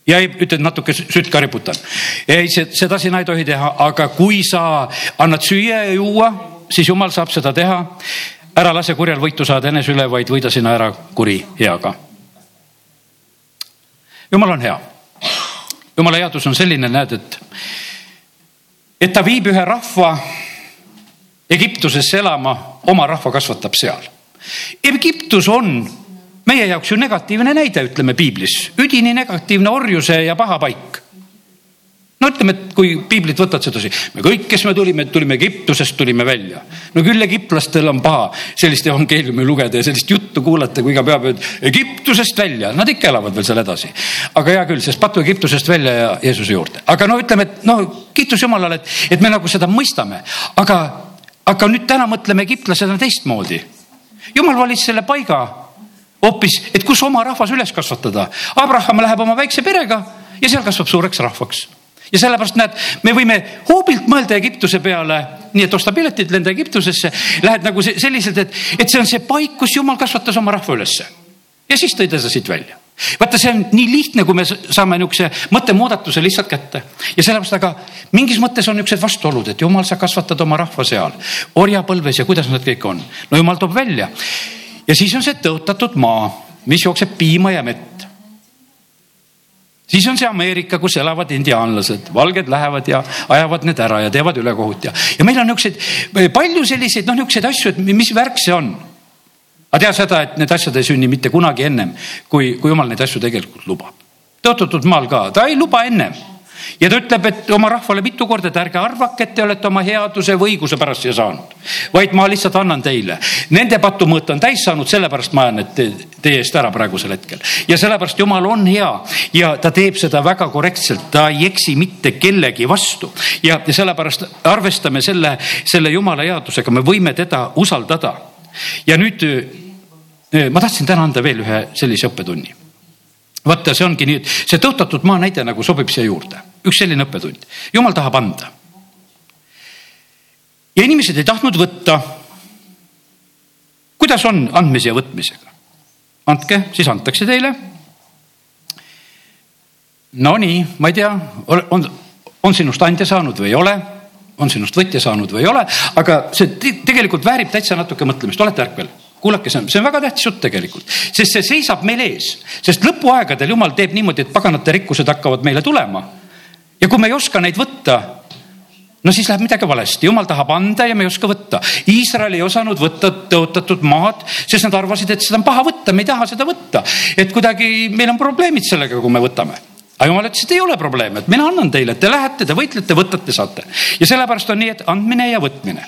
ja ei, ütled natuke sütt ka riputan. ei, seda sina ei tohi teha, aga kui sa annad süüa ja juua, siis jumal saab seda teha. Ära lase kurjal võitu saada enese üle, vaid võida sina ära kuri heaga. jumal on hea. jumala headus on selline, näed, et, et ta viib ühe rahva Egiptusesse elama, oma rahva kasvatab seal. Egiptus on meie jaoks ju negatiivne näide, ütleme piiblis, üdini negatiivne orjuse ja paha paik. No ütleme, et kui piiblit võtad sedasi, me kõik, kes me tulime, tulime Egiptusest, tulime välja. no küll egiptlastel on paha sellist evangeeliumi lugeda ja sellist juttu kuulata, kui iga päev, et Egiptusest välja, nad ikka elavad veel seal edasi. aga hea küll, sest patu Egiptusest välja ja Jeesuse juurde, aga no ütleme, et no kiitus Jumalale, et, et me nagu seda mõistame, aga, aga nüüd täna mõtleme egiptlasena teistmoodi. jumal valis selle paiga hoopis, et kus oma rahvas üles kasvatada. Abraham läheb oma väikse perega ja seal kasvab suureks rahvaks. Ja sellepärast näed, me võime hoobilt mõelda Egiptuse peale, nii et osta piletid, lenda Egiptusesse, lähed nagu selliselt, et, et see on see paik, kus jumal kasvatas oma rahva ülesse. ja siis tõi ta siit välja vaata, see on nii lihtne, kui me saame niisuguse mõttemuudatuse lihtsalt kätte ja sellepärast, aga mingis mõttes on niisugused vastuolud, et jumal, sa kasvatad oma rahva seal orjapõlves ja kuidas nad kõik on. no jumal toob välja ja siis on see tõotatud maa, mis jookseb piima ja mett. Siis on see Ameerika, kus elavad indiaanlased, valged lähevad ja ajavad need ära ja teevad ülekohut ja, ja meil on niisuguseid palju selliseid noh, niisuguseid asju, et mis värk see on. aga tea seda, et need asjad ei sünni mitte kunagi ennem, kui, kui jumal neid asju tegelikult lubab. tõotatud maal ka, ta ei luba ennem ja ta ütleb, et oma rahvale mitu korda, et ärge arvake, et te olete oma headuse või õiguse pärast siia saanud, vaid ma lihtsalt annan teile. Nende patumõõt on täis saanud, sellepärast ma ajan need te, teie eest ära praegusel hetkel. Ja sellepärast Jumal on hea ja ta teeb seda väga korrektselt, ta ei eksi mitte kellegi vastu. Ja, ja sellepärast arvestame selle, selle Jumala headusega, me võime teda usaldada. ja nüüd eh, ma tahtsin täna anda veel ühe sellise õppetunni. Vaata, see ongi nii, et see tõotatud maa näide nagu sobib siia juurde üks selline õppetund, jumal tahab anda. ja inimesed ei tahtnud võtta. kuidas on andmise ja võtmisega? andke, siis antakse teile. Nonii, ma ei tea, on, on sinust andja saanud või ei ole, on sinust võtja saanud või ei ole, aga see tegelikult väärib täitsa natuke mõtlemist, olete ärkvel kuulake, see on, see on väga tähtis jutt tegelikult, sest see seisab meil ees, sest lõpuaegadel jumal teeb niimoodi, et paganate rikkused hakkavad meile tulema ja kui me ei oska neid võtta, no siis läheb midagi valesti, jumal tahab anda ja me ei oska võtta. Iisrael ei osanud võtta tõotatud maad, sest nad arvasid, et seda on paha võtta, me ei taha seda võtta. et kuidagi meil on probleemid sellega, kui me võtame aga jumal ütles, et ei ole probleemi, et mina annan teile, te lähete, te võitlete, võtate, saate. ja sellepärast on nii, et andmine ja võtmine.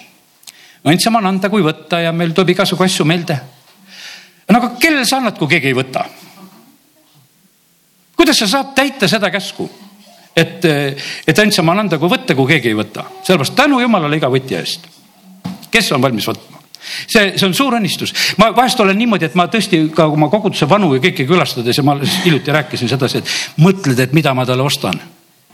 ainult sama on anda kui võtta ja meil tuleb igasugu asju meelde. no aga kellele sa annad, kui keegi ei võta? kuidas sa saad täita seda käsku? Et, et ainult sama on anda kui võtta, kui keegi ei võta. sellepärast tänu jumalale iga võtja eest, kes on valmis võtma see, see on suur õnnistus. ma vahest olen niimoodi, et ma tõesti ka oma koguduse vanu ja kõiki külastades ja ma hiljuti rääkisin sedasi, et mõtled, et mida ma talle ostan.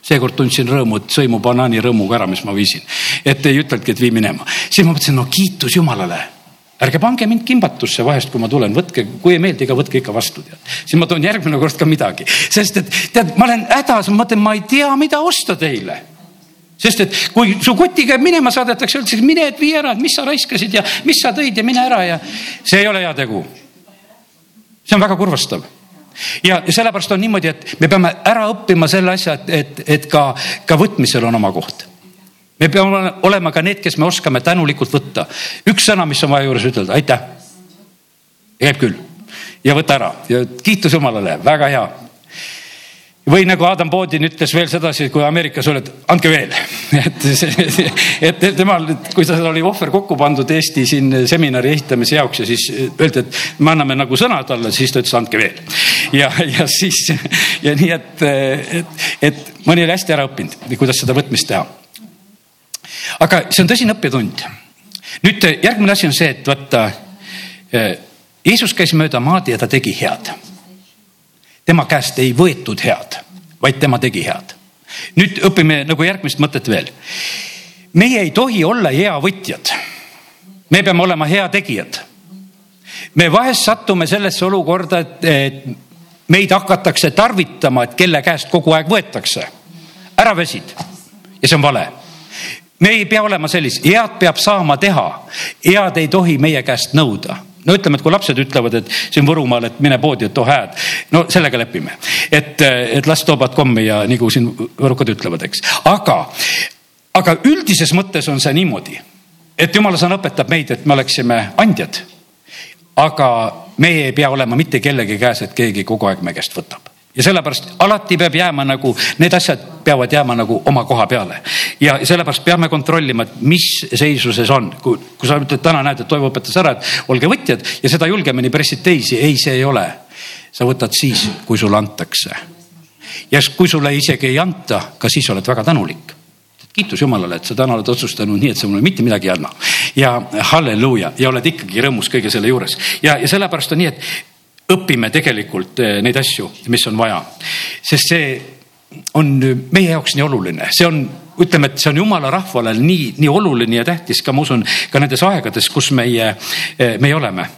seekord tundsin rõõmu, et sõimu banaani rõõmuga ära, mis ma viisin. et ei ütelnudki, et vii minema. siis ma mõtlesin, no kiitus Jumalale ärge pange mind kimbatusse vahest, kui ma tulen, võtke, kui ei meeldi, ka võtke ikka vastu, tead. siis ma toon järgmine kord ka midagi, sest et tead, ma olen hädas, ma mõtlen, ma ei tea, mida osta teile sest et kui su koti käib minema saadetakse, öeldakse, mine, et vii ära, et mis sa raiskasid ja mis sa tõid ja mine ära ja see ei ole hea tegu. see on väga kurvastav ja sellepärast on niimoodi, et me peame ära õppima selle asja, et, et, et ka, ka võtmisel on oma koht. Me peame olema ka need, kes me oskame tänulikult võtta. üks sõna, mis on vaja juures ütelda, aitäh. käib küll ja võta ära ja kiitus Jumalale, väga hea või nagu Adam Bodin ütles veel sedasi, kui Ameerikas olid, andke veel. et, et temal, kui tal oli ohver kokku pandud Eesti siin seminari ehitamise jaoks ja siis öeldi, et me anname nagu sõna talle, siis ta ütles, andke veel. ja, ja siis ja nii, et, et, et mõni oli hästi ära õppinud, kuidas seda võtmist teha. Aga see on tõsine õppetund. nüüd järgmine asi on see, et vaata, Jeesus käis mööda maad ja ta tegi head tema käest ei võetud head, vaid tema tegi head. nüüd õpime nagu järgmist mõtet veel. meie ei tohi olla hea võtjad. me peame olema heategijad. me vahest sattume sellesse olukorda, et, et meid hakatakse tarvitama, et kelle käest kogu aeg võetakse. ära väsid ja see on vale me ei pea olema sellised, head peab saama teha, head ei tohi meie käest nõuda. No ütleme, et kui lapsed ütlevad, et siin Võrumaal, et mine poodi, et too hääd. no sellega lepime, et, et las toovad kommi ja nagu siin võrukad ütlevad, eks, aga, aga üldises mõttes on see niimoodi, et jumala sõna õpetab meid, et me oleksime andjad. aga meie ei pea olema mitte kellegi käes, et keegi kogu aeg meie käest võtab ja sellepärast alati peab jääma nagu, need asjad peavad jääma nagu oma koha peale. ja sellepärast peame kontrollima, et mis seisuses on. kui, kui sa ütled täna näed, et Toivo õpetas ära, et olge võtjad ja seda julgemini pressid teisi, ei, see ei ole. sa võtad siis, kui sulle antakse. ja kui sulle isegi ei anta, ka siis oled väga tänulik kiitus Jumalale, et sa täna oled otsustanud nii, et sa mulle mitte midagi ei anna. ja halleluuja ja oled ikkagi rõõmus kõige selle juures ja, ja sellepärast on nii, et õpime tegelikult eh, neid asju, mis on vaja. sest see on meie jaoks nii oluline, see on, ütleme, et see on jumala rahvale nii, nii oluline ja tähtis ka, ma usun, ka nendes aegades, kus meie, eh, meie oleme.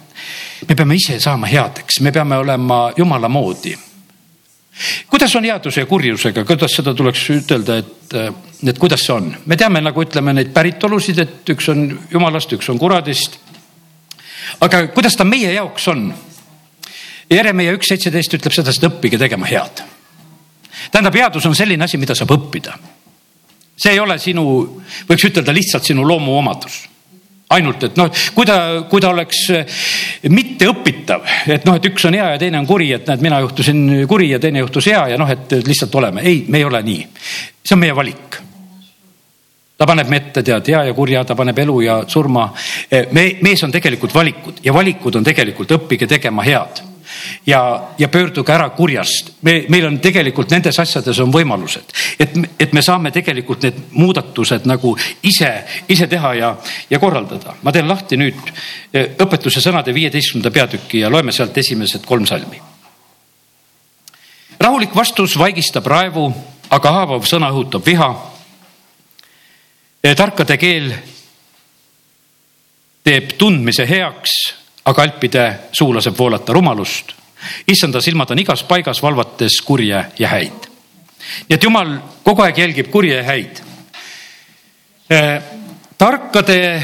me peame ise saama headeks, me peame olema jumala moodi. kuidas on headuse ja kurjusega, kuidas seda tuleks ütelda, et, eh, et kuidas see on? me teame, nagu ütleme neid päritolusid, et üks on jumalast, üks on kuradist. aga kuidas ta meie jaoks on? Jeremia üks seitseteist ütleb sedasi, et õppige tegema head. tähendab, headus on selline asi, mida saab õppida. see ei ole sinu, võiks ütelda lihtsalt sinu loomuomadus ainult, et noh, kui ta, kui ta oleks mitteõpitav, et noh, et üks on hea ja teine on kuri, et näed, mina juhtusin kuri ja teine juhtus hea ja noh, et lihtsalt oleme. ei, me ei ole nii. see on meie valik. ta paneb me ette, tead, hea ja kurja, ta paneb elu ja surma. me, mees on tegelikult valikud ja valikud on tegelikult õppige tegema head ja, ja pöörduge ära kurjast. me, meil on tegelikult nendes asjades on võimalused, et, et me saame tegelikult need muudatused nagu ise, ise teha ja, ja korraldada. ma teen lahti nüüd eh, õpetuse sõnade viieteistkümnenda peatüki ja loeme sealt esimesed kolm salmi. rahulik vastus vaigistab raevu, aga haavav sõna õhutab viha. tarkade keel teeb tundmise heaks aga alpide suu laseb voolata rumalust. issanda silmad on igas paigas, valvates kurje ja häid. nii et jumal kogu aeg jälgib kurje ja häid. Äh, tarkade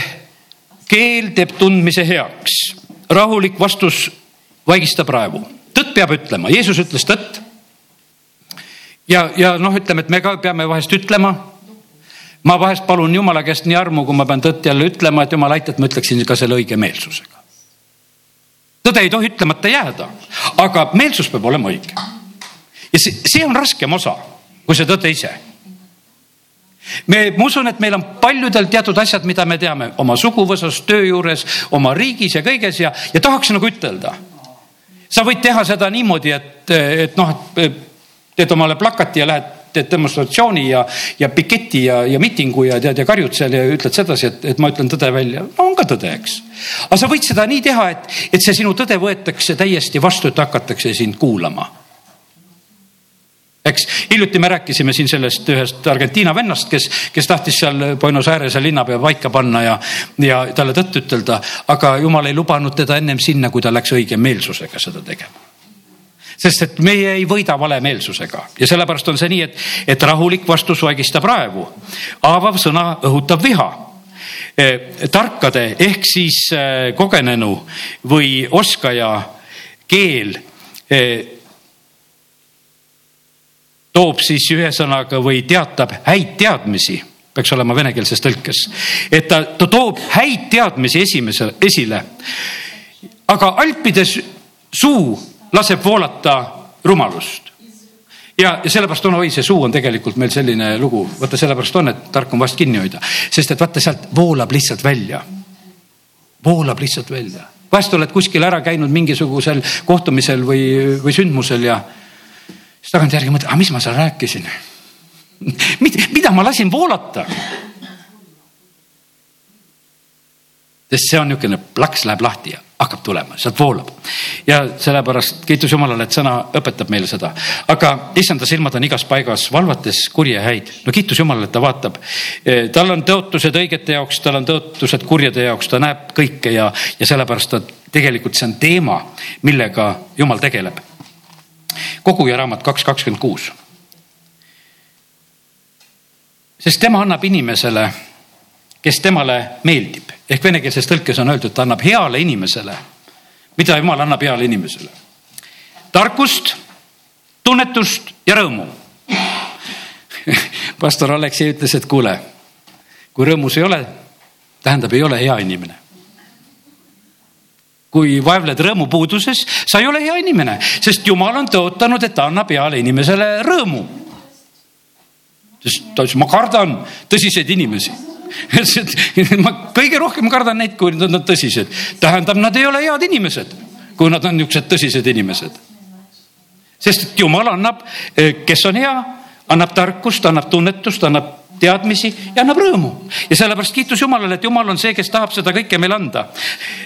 keel teeb tundmise heaks, rahulik vastus vaigistab raevu. tõtt peab ütlema, Jeesus ütles tõtt. ja, ja noh, ütleme, et me ka peame vahest ütlema ma vahest palun jumala käest nii armu, kui ma pean tõtt jälle ütlema, et jumal aita, et ma ütleksin ka selle õige meelsusega tõde ei tohi ütlemata jääda, aga meelsus peab olema õige. ja see, see on raskem osa kui see tõde ise. me, ma usun, et meil on paljudel teatud asjad, mida me teame oma suguvõsas, töö juures, oma riigis ja kõiges ja, ja tahaks nagu ütelda. sa võid teha seda niimoodi, et, et noh, teed omale plakati ja lähed teed demonstratsiooni ja, ja piketi ja, ja mitingu ja tead ja karjud seal ja ütled sedasi, et, et ma ütlen tõde välja. no on ka tõde, eks. aga sa võid seda nii teha, et, et see sinu tõde võetakse täiesti vastu, et hakatakse sind kuulama. eks hiljuti me rääkisime siin sellest ühest Argentiina vennast, kes, kes tahtis seal Buenos Aires'e linnapea paika panna ja, ja talle tõtt ütelda, aga jumal ei lubanud teda ennem sinna, kui ta läks õige meelsusega seda tegema sest et meie ei võida valemeelsusega ja sellepärast on see nii, et, et rahulik vastus vaigistab raevu. haavav sõna õhutab viha e,. tarkade ehk siis e, kogenenu või oskaja keel e, toob siis ühesõnaga või teatab häid teadmisi peaks olema venekeelses tõlkes, et ta, ta toob häid teadmisi esimese, esile. aga alpides suu laseb voolata rumalust. ja, ja sellepärast on, oi, see suu on tegelikult meil selline lugu, vaata sellepärast on, et tark on vast kinni hoida, sest et vaata sealt voolab lihtsalt välja. voolab lihtsalt välja, vahest oled kuskil ära käinud mingisugusel kohtumisel või, või sündmusel ja siis tagantjärgi mõtled, aga mis ma seal rääkisin mida, mida ma lasin voolata? sest see on niisugune plaks läheb lahti ja hakkab tulema, sealt voolab. ja sellepärast kiitus Jumalale, et sõna õpetab meile seda. aga issanda silmad on igas paigas, valvates kurje häid. no kiitus Jumalale, et ta vaatab. E, tal on tõotused õigete jaoks, tal on tõotused kurjade jaoks, ta näeb kõike ja, ja sellepärast ta tegelikult see on teema, millega Jumal tegeleb. koguja raamat kaks kakskümmend kuus. sest tema annab inimesele, kes temale meeldib ehk venekeelses tõlkes on öeldud, ta annab heale inimesele. mida jumal annab heale inimesele? tarkust, tunnetust ja rõõmu pastor Aleksei ütles, et kuule, kui rõõmus ei ole, tähendab, ei ole hea inimene. kui vaevled rõõmupuuduses, sa ei ole hea inimene, sest jumal on tõotanud, et ta annab heale inimesele rõõmu. sest ta ütles, ma kardan tõsiseid inimesi ma kõige rohkem kardan neid, kui nad tõsised. tähendab, nad ei ole head inimesed, kui nad on niisugused tõsised inimesed. sest et jumal annab, eh, kes on hea, annab tarkust, annab tunnetust, annab teadmisi ja annab rõõmu. ja sellepärast kiitus Jumalale, et Jumal on see, kes tahab seda kõike meile anda.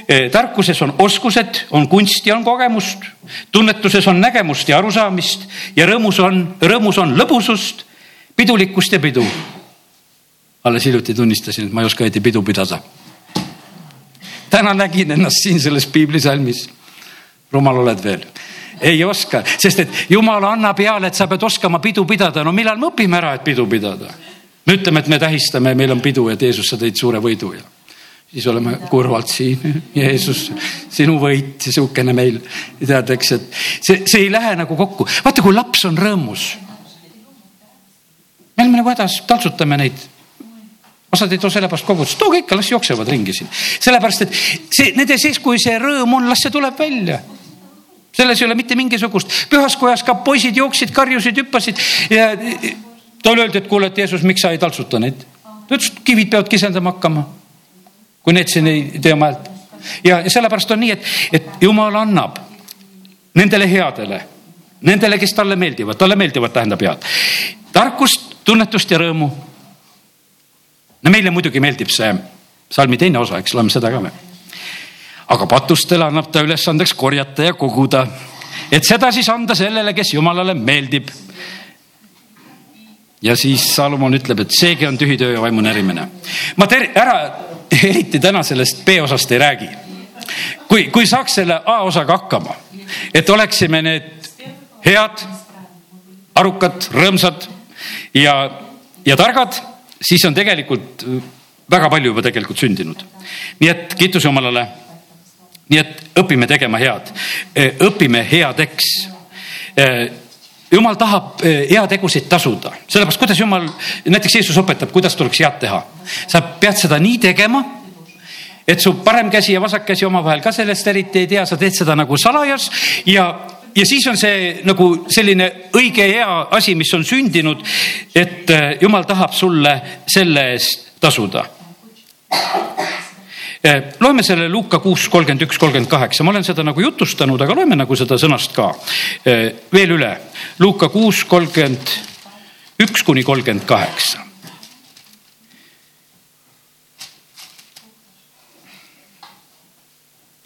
Eh, tarkuses on oskused, on kunsti, on kogemust, tunnetuses on nägemust ja arusaamist ja rõõmus on, rõõmus on lõbusust, pidulikkust ja pidu alles hiljuti tunnistasin, et ma ei oska õieti pidu pidada. täna nägin ennast siin selles piiblisalmis. rumal oled veel ei oska, sest et jumal annab peale, et sa pead oskama pidu pidada. no millal me õpime ära, et pidu pidada? me ütleme, et me tähistame, meil on pidu, et Jeesus, sa tõid suure võidu ja siis oleme kurvalt siin. Jeesus, sinu võit, sihukene meil. tead, eks, et see, see ei lähe nagu kokku. vaata, kui laps on rõõmus. me oleme nagu hädas, taltsutame neid osad ei too sellepärast kogudust, tooge ikka, las jooksevad ringi siin. sellepärast, et see, nende sees, kui see rõõm on, las see tuleb välja. selles ei ole mitte mingisugust, pühas kojas ka poisid jooksid, karjusid, hüppasid ja talle öeldi, et kuule, et Jeesus, miks sa ei taltsuta neid? ta ütles, et kivid peavad kisendama hakkama. kui need siin ei tee oma häält. ja sellepärast on nii, et, et jumal annab nendele headele, nendele, kes talle meeldivad, talle meeldivad tähendab head, tarkust, tunnetust ja rõõmu no meile muidugi meeldib see salmi teine osa, eks loeme seda ka me. aga patustele annab ta ülesandeks korjata ja koguda, et seda siis anda sellele, kes jumalale meeldib. ja siis Salomon ütleb, et seegi on tühi töö ja vaimu närimine. ma ter-, ära eriti täna sellest B-osast ei räägi. kui, kui saaks selle A-osaga hakkama, et oleksime need head, arukad, rõõmsad ja, ja targad siis on tegelikult äh, väga palju juba tegelikult sündinud. nii et kiitus Jumalale. nii et õpime tegema head, äh, õpime headeks. Äh, jumal tahab heategusid tasuda, sellepärast kuidas Jumal, näiteks Jeesus õpetab, kuidas tuleks head teha. sa pead seda nii tegema et su parem käsi ja vasak käsi omavahel ka sellest eriti ei tea, sa teed seda nagu salajas ja ja siis on see nagu selline õige hea asi, mis on sündinud, et äh, jumal tahab sulle selle eest tasuda. Äh, loeme selle Luuka kuus, kolmkümmend üks, kolmkümmend kaheksa, ma olen seda nagu jutustanud, aga loeme nagu seda sõnast ka äh, veel üle. Luuka kuus, kolmkümmend üks kuni kolmkümmend kaheksa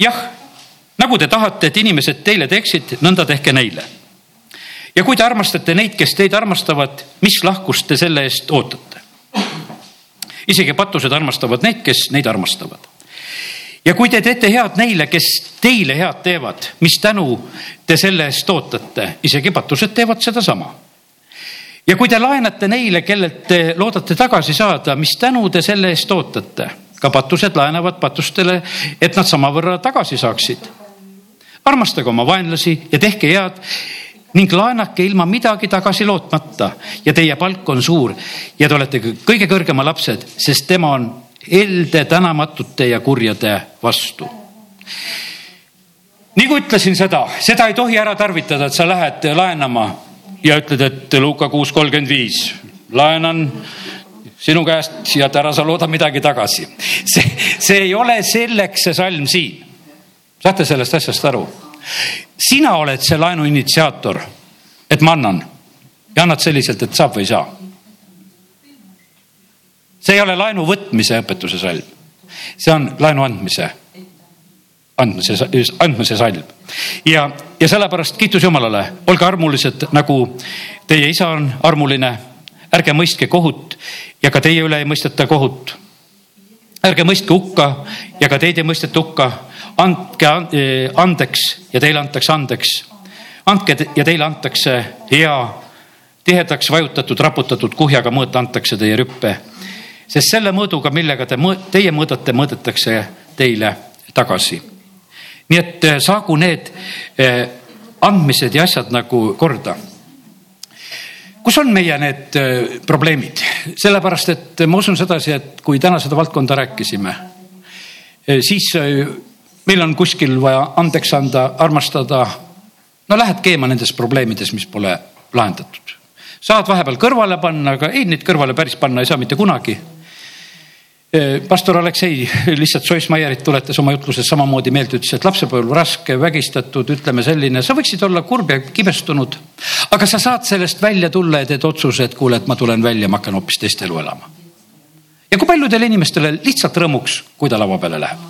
jah nagu te tahate, et inimesed teile teeksid, nõnda tehke neile. ja kui te armastate neid, kes teid armastavad, mis lahkust te selle eest ootate? isegi patused armastavad neid, kes neid armastavad. ja kui te teete head neile, kes teile head teevad, mis tänu te selle eest ootate, isegi patused teevad sedasama ja kui te laenate neile, kellelt te loodate tagasi saada, mis tänu te selle eest ootate, ka patused laenavad patustele, et nad samavõrra tagasi saaksid. Armastage oma vaenlasi ja tehke head ning laenake ilma midagi tagasi lootmata ja teie palk on suur ja te olete kõige kõrgema lapsed, sest tema on elde tänamatute ja kurjade vastu. nagu ütlesin seda, seda ei tohi ära tarvitada, et sa lähed laenama ja ütled, et Luuka kuus kolmkümmend viis, laenan sinu käest ja ära sa looda midagi tagasi. see, see ei ole selleks see salm siin. Saate sellest asjast aru? sina oled see laenu initsiaator, et ma annan ja annad selliselt, et saab või ei saa. see ei ole laenu võtmise õpetuse salm, see on laenu andmise, andmise, andmise salm ja, ja sellepärast kiitus Jumalale, olge armulised, nagu teie isa on armuline. ärge mõistke kohut ja ka teie üle ei mõisteta kohut. ärge mõistke hukka ja ka teid ei mõisteta hukka andke eh, andeks ja teile antakse andeks. andke ja teile antakse hea, tihedaks vajutatud, raputatud kuhjaga mõõta antakse teie rüppe. sest selle mõõduga, millega te, teie mõõdate, mõõdetakse teile tagasi. nii et eh, saagu need eh, andmised ja asjad nagu korda kus on meie need probleemid, sellepärast et ma usun sedasi, et kui täna seda valdkonda rääkisime, siis meil on kuskil vaja andeks anda, armastada. no lähed keema nendes probleemides, mis pole lahendatud. saad vahepeal kõrvale panna, aga ei, neid kõrvale päris panna ei saa mitte kunagi. pastor Aleksei lihtsalt Joyce-Meyerit tuletas oma jutluses samamoodi meelde, ütles, et lapsepõlv raske, vägistatud, ütleme selline, sa võiksid olla kurb ja kibestunud. aga sa saad sellest välja tulla ja teed otsuse, et kuule, et ma tulen välja, ma hakkan hoopis teist elu elama. ja kui paljudele inimestele lihtsalt rõõmuks, kui ta laua peale läheb.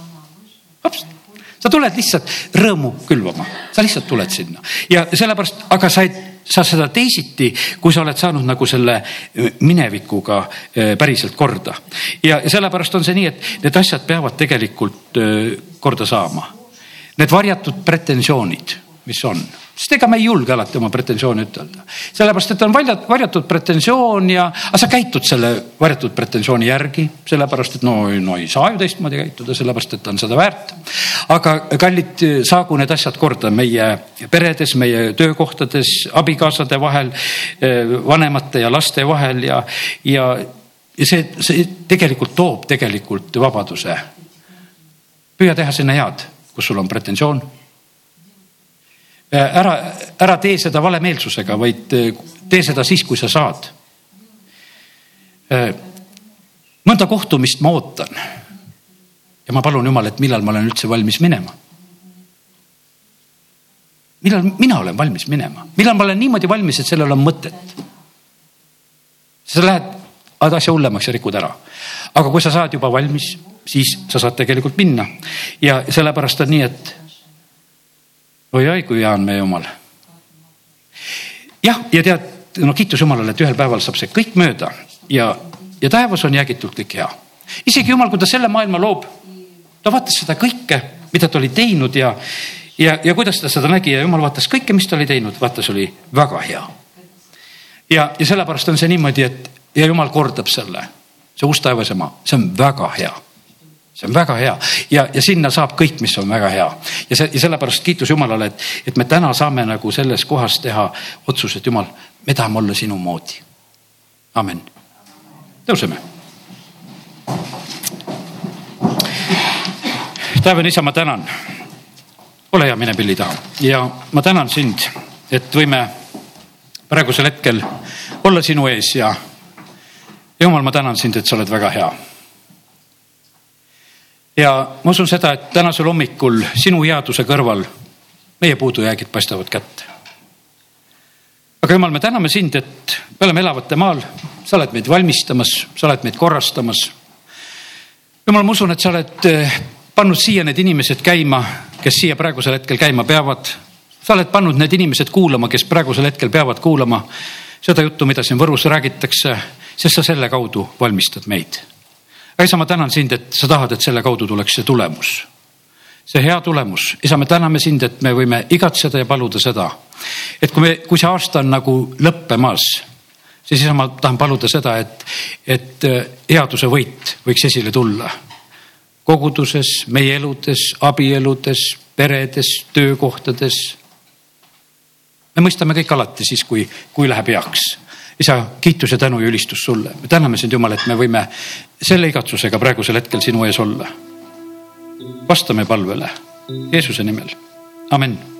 Sa tuled lihtsalt rõõmu külvama, sa lihtsalt tuled sinna ja sellepärast, aga sa ei saa seda teisiti, kui sa oled saanud nagu selle äh, minevikuga äh, päriselt korda. ja sellepärast on see nii, et need asjad peavad tegelikult äh, korda saama. Need varjatud pretensioonid, mis on sest ega me ei julge alati oma pretensioone ütelda. sellepärast, et on varjatud, varjatud pretensioon ja, aga sa käitud selle varjatud pretensiooni järgi, sellepärast et no, no ei saa ju teistmoodi käituda, sellepärast et on seda väärt. aga kallid, saagu need asjad korda meie peredes, meie töökohtades, abikaasade vahel, vanemate ja laste vahel ja, ja, see, see tegelikult toob tegelikult vabaduse. püüa teha sinna head, kus sul on pretensioon ära, ära tee seda valemeelsusega, vaid äh, tee seda siis, kui sa saad. Äh, mõnda kohtumist ma ootan. ja ma palun Jumal, et millal ma olen üldse valmis minema. millal mina olen valmis minema, millal ma olen niimoodi valmis, et sellel on mõtet. sa lähed, ajad asja hullemaks ja rikud ära. aga kui sa saad juba valmis, siis sa saad tegelikult minna ja sellepärast on nii, et oi-oi, kui hea on meie jumal. jah, ja tead, no kiitus Jumalale, et ühel päeval saab see kõik mööda ja, ja taevas on jäägitult kõik hea. isegi Jumal, kui ta selle maailma loob, ta vaatas seda kõike, mida ta oli teinud ja, ja, ja kuidas ta seda nägi ja Jumal vaatas kõike, mis ta oli teinud, vaatas, oli väga hea. ja, ja sellepärast on see niimoodi, et ja Jumal kordab selle, see uus taevas ja maa, see on väga hea see on väga hea ja, ja sinna saab kõik, mis on väga hea ja see ja sellepärast kiitus Jumalale, et, et me täna saame nagu selles kohas teha otsuse, et Jumal, me tahame olla sinu moodi. amin. tõuseme. taevane isa, ma tänan. ole hea, mine pilli taha ja ma tänan sind, et võime praegusel hetkel olla sinu ees ja Jumal, ma tänan sind, et sa oled väga hea ja ma usun seda, et tänasel hommikul sinu headuse kõrval meie puudujäägid paistavad kätte. aga jumal, me täname sind, et me oleme elavate maal, sa oled meid valmistamas, sa oled meid korrastamas. jumal, ma usun, et sa oled eh, pannud siia need inimesed käima, kes siia praegusel hetkel käima peavad. sa oled pannud need inimesed kuulama, kes praegusel hetkel peavad kuulama seda juttu, mida siin Võrus räägitakse, sest sa selle kaudu valmistad meid. Isa, ma tänan sind, et sa tahad, et selle kaudu tuleks see tulemus see hea tulemus. isa, me täname sind, et me võime igatseda ja paluda seda, et kui me, kui see aasta on nagu lõppemas, siis isa, ma tahan paluda seda, et, et äh, headuse võit võiks esile tulla. koguduses, meie eludes, abieludes, peredes, töökohtades. me mõistame kõik alati siis, kui, kui läheb heaks isa, kiitus ja tänu ja ülistus sulle. me täname sind, Jumal, et me võime selle igatsusega praegusel hetkel sinu ees olla. Vastame palvele Jeesuse nimel, amin